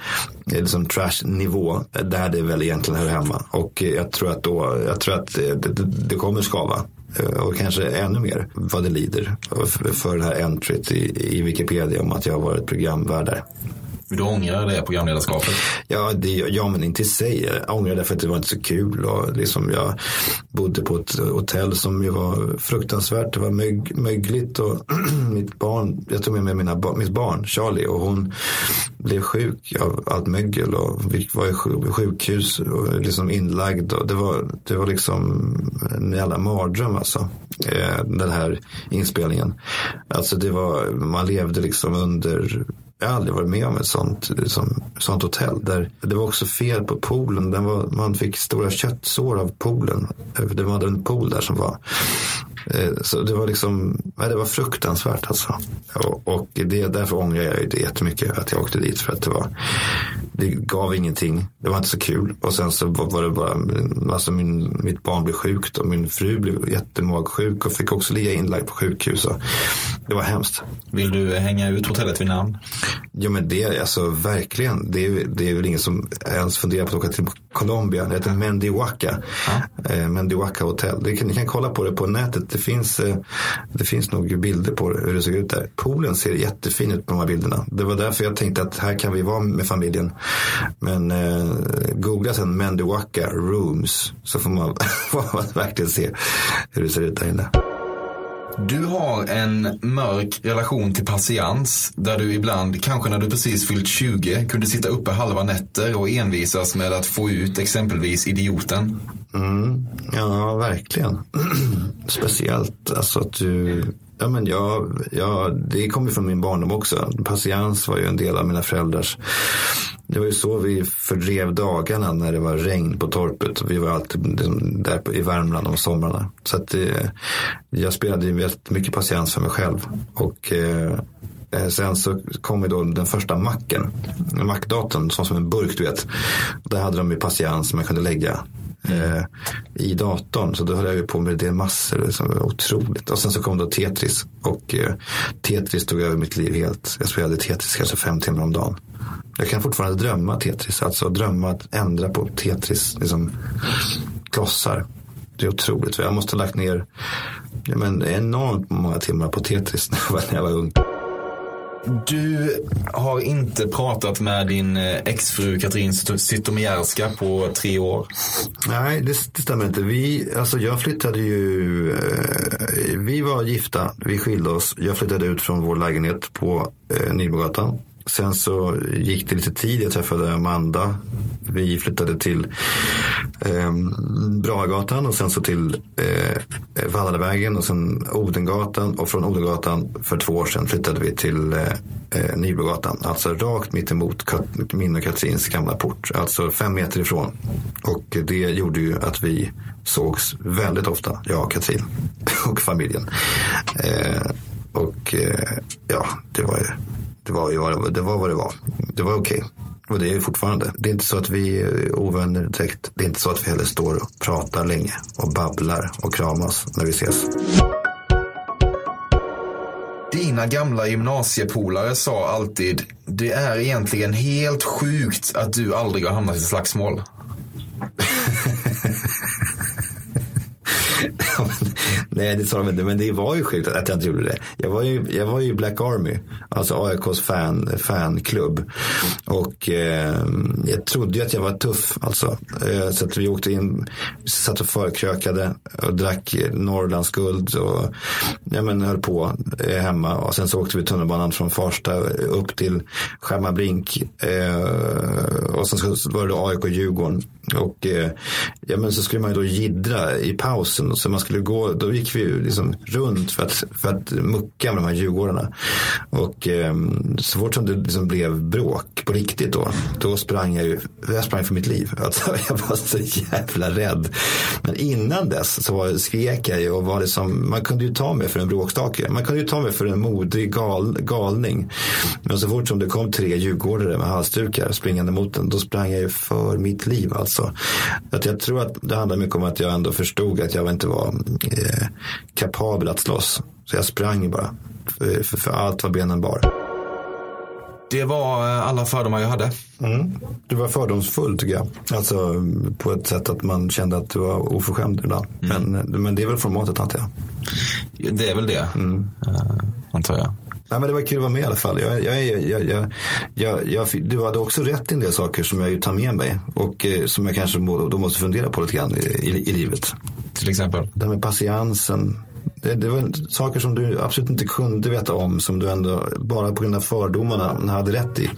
eh, liksom trash-nivå. Där det väl egentligen hör hemma. Och eh, jag tror att, då, jag tror att eh, det, det, det kommer skava och kanske ännu mer vad det lider för det här entryt i, i Wikipedia om att jag har varit men Du ångrar det programledarskapet? Ja, det, ja, men inte i sig. Jag ångrar det för att det var inte så kul. Och liksom jag bodde på ett hotell som ju var fruktansvärt. Det var mög, mögligt och [clears throat] mitt barn, jag tog med mig mina, mitt barn Charlie och hon blev sjuk av allt mögel och vi var i sjukhus och liksom inlagd. Och det, var, det var liksom en jävla mardröm alltså. Eh, den här inspelningen. Alltså det var, man levde liksom under jag har aldrig varit med om ett sånt, som, sånt hotell. Där det var också fel på poolen. Den var, man fick stora köttsår av poolen. Eh, det var en pool där som var så det var liksom, det var fruktansvärt alltså. Och det, därför ångrar jag det jättemycket att jag åkte dit. För att det var, det gav ingenting. Det var inte så kul. Och sen så var det bara, alltså min, mitt barn blev sjukt och min fru blev jättemagsjuk och fick också ligga inlagd på sjukhus. Och det var hemskt. Vill du hänga ut hotellet vid namn? Ja men det, alltså verkligen. Det är, det är väl ingen som ens funderar på att åka till Colombia. Det heter Mendihuaca. Ja. Eh, Mendihuaca hotell. Kan, ni kan kolla på det på nätet det finns, eh, det finns nog bilder på hur det ser ut där. Poolen ser jättefin ut på de här bilderna. Det var därför jag tänkte att här kan vi vara med familjen. Men eh, googla sen Mendiwaka Rooms så får man, [laughs] får man verkligen se hur det ser ut där inne. Du har en mörk relation till patiens där du ibland, kanske när du precis fyllt 20, kunde sitta uppe halva nätter och envisas med att få ut exempelvis idioten. Mm, ja, verkligen. [clears throat] Speciellt alltså att du Ja, men jag, jag, det kommer från min barndom också. Patiens var ju en del av mina föräldrars. Det var ju så vi fördrev dagarna när det var regn på torpet. Vi var alltid liksom där i Värmland om somrarna. Så att det, eh, jag spelade ju mycket patiens för mig själv. Och eh, eh Sen så kom ju då den första macken. Mackdatorn, som en burk du vet. Där hade de ju patiens som man kunde lägga Mm. eh, i datorn. Så då höll jag ju på med det massor. Som var otroligt. Och sen så kom då Tetris. Och eh, Tetris tog över mitt liv helt. Jag spelade Tetris kanske fem timmar om dagen. Jag kan fortfarande drömma Tetris. Alltså drömma att ändra på Tetris liksom, klossar. Det är otroligt. Jag måste ha lagt ner ja, men enormt många timmar på Tetris [laughs] när jag var ung. Du har inte pratat med din eh, exfru Katrin Zytomierska på tre år. Nej, det, det, stämmer inte. Vi, alltså jag flyttade ju, eh, vi var gifta, vi skilde oss. Jag flyttade ut från vår lägenhet på eh, Nybrogatan Sen så gick det lite tid. Jag träffade Amanda. Vi flyttade till eh, Bragatan och sen så till eh, Vallavägen och sen Odengatan. Och från Odengatan för två år sedan flyttade vi till eh, eh Nybrogatan. Alltså rakt mitt emot min och Katrins gamla port. Alltså fem meter ifrån. Och det gjorde ju att vi sågs väldigt ofta, jag och Katrin [laughs] och familjen. Eh, och eh, ja, det var ju det var ju vad det var. Vad det var. Det var okej. Okay. Och det är fortfarande. Det är inte så att vi är ovänner direkt. Det är inte så att vi heller står och pratar länge och babblar och kramas när vi ses. Dina gamla gymnasiepolare sa alltid, det är egentligen helt sjukt att du aldrig har hamnat i slagsmål. Nej, det sa de inte. Men det var ju sjukt att jag inte gjorde det. Jag var ju, jag var ju Black Army, alltså AIKs fan, fanklubb. Och eh, jag trodde ju att jag var tuff. Alltså. Eh, så att vi åkte in, satt och förkrökade och drack Norrlands guld. Och ja, men, höll på eh, hemma. Och sen så åkte vi tunnelbanan från Farsta upp till Skärmarbrink. Eh, och sen så var det AIK Djurgården. Och eh, ja, men så skulle man ju då gidra i pausen. Så man skulle gå, då gick gick vi liksom runt för att, för att mucka med de här djurgårdarna. Och eh, så fort som det liksom blev bråk på riktigt då, då sprang jag ju, jag sprang för mitt liv. [laughs] Alltså, jag var så jävla rädd. Men innan dess så var, skrek jag ju och var liksom, man kunde ju ta mig för en bråkstake. Man kunde ju ta mig för en modig gal, galning. Men så fort som det kom tre djurgårdare med halsdukar springande mot den, då sprang jag ju för mitt liv alltså. Att jag tror att det handlar mycket om att jag ändå förstod att jag inte var eh, kapabel att slåss. Så jag sprang bara. För, för, för allt vad benen bar. Det var eh, alla fördomar jag hade. Mm. Du var fördomsfull tycker jag. Alltså på ett sätt att man kände att du var oförskämd ibland. Mm. Men, men det är väl formatet antar jag. Det är väl det, mm. uh, antar jag. Nej, men det var kul att vara med i alla fall. Jag, jag, jag, jag, jag, jag, du hade också rätt i en del saker som jag tar med mig. Och eh, som jag kanske må, då måste fundera på lite grann i, i, i livet. Till exempel? Det här med patiensen. Det, det var saker som du absolut inte kunde veta om. Som du ändå bara på grund av fördomarna hade rätt i.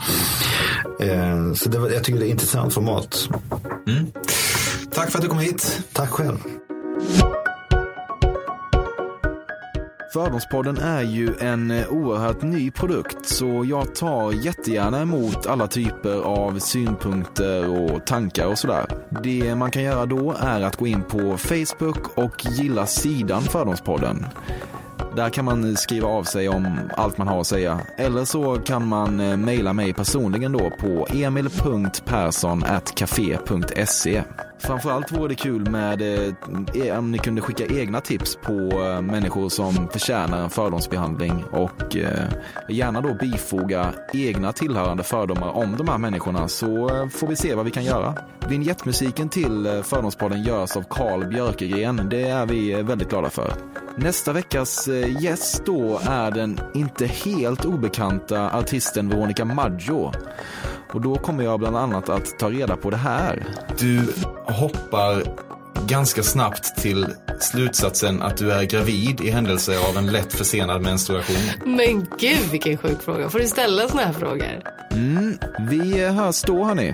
Eh, så det var, jag tycker det är intressant format. Mm. Tack för att du kom hit. Tack själv. Fördomspodden är ju en eh, oerhört ny produkt så jag tar jättegärna emot alla typer av synpunkter och tankar och sådär. Det man kan göra då är att gå in på Facebook och gilla sidan Fördomspodden. Där kan man skriva av sig om allt man har att säga. Eller så kan man eh, mejla mig personligen då på emil.persson.cafe.se. Framförallt vore det kul med eh, e- om ni kunde skicka egna tips på eh, människor som förtjänar en fördomsbehandling och eh, gärna då bifoga egna tillhörande fördomar om de här människorna så eh, får vi se vad vi kan göra. Vignettmusiken till eh, Fördomspodden görs av Carl Björkegren. Det är vi eh, väldigt glada för. Nästa veckas eh, gäst då är den inte helt obekanta artisten Veronica Maggio. Och då kommer jag bland annat att ta reda på det här. Du hoppar ganska snabbt till slutsatsen att du är gravid i händelse av en lätt försenad menstruation. Men gud vilken sjuk fråga. Får du ställa såna här frågor? Mm, vi hörs då hörni.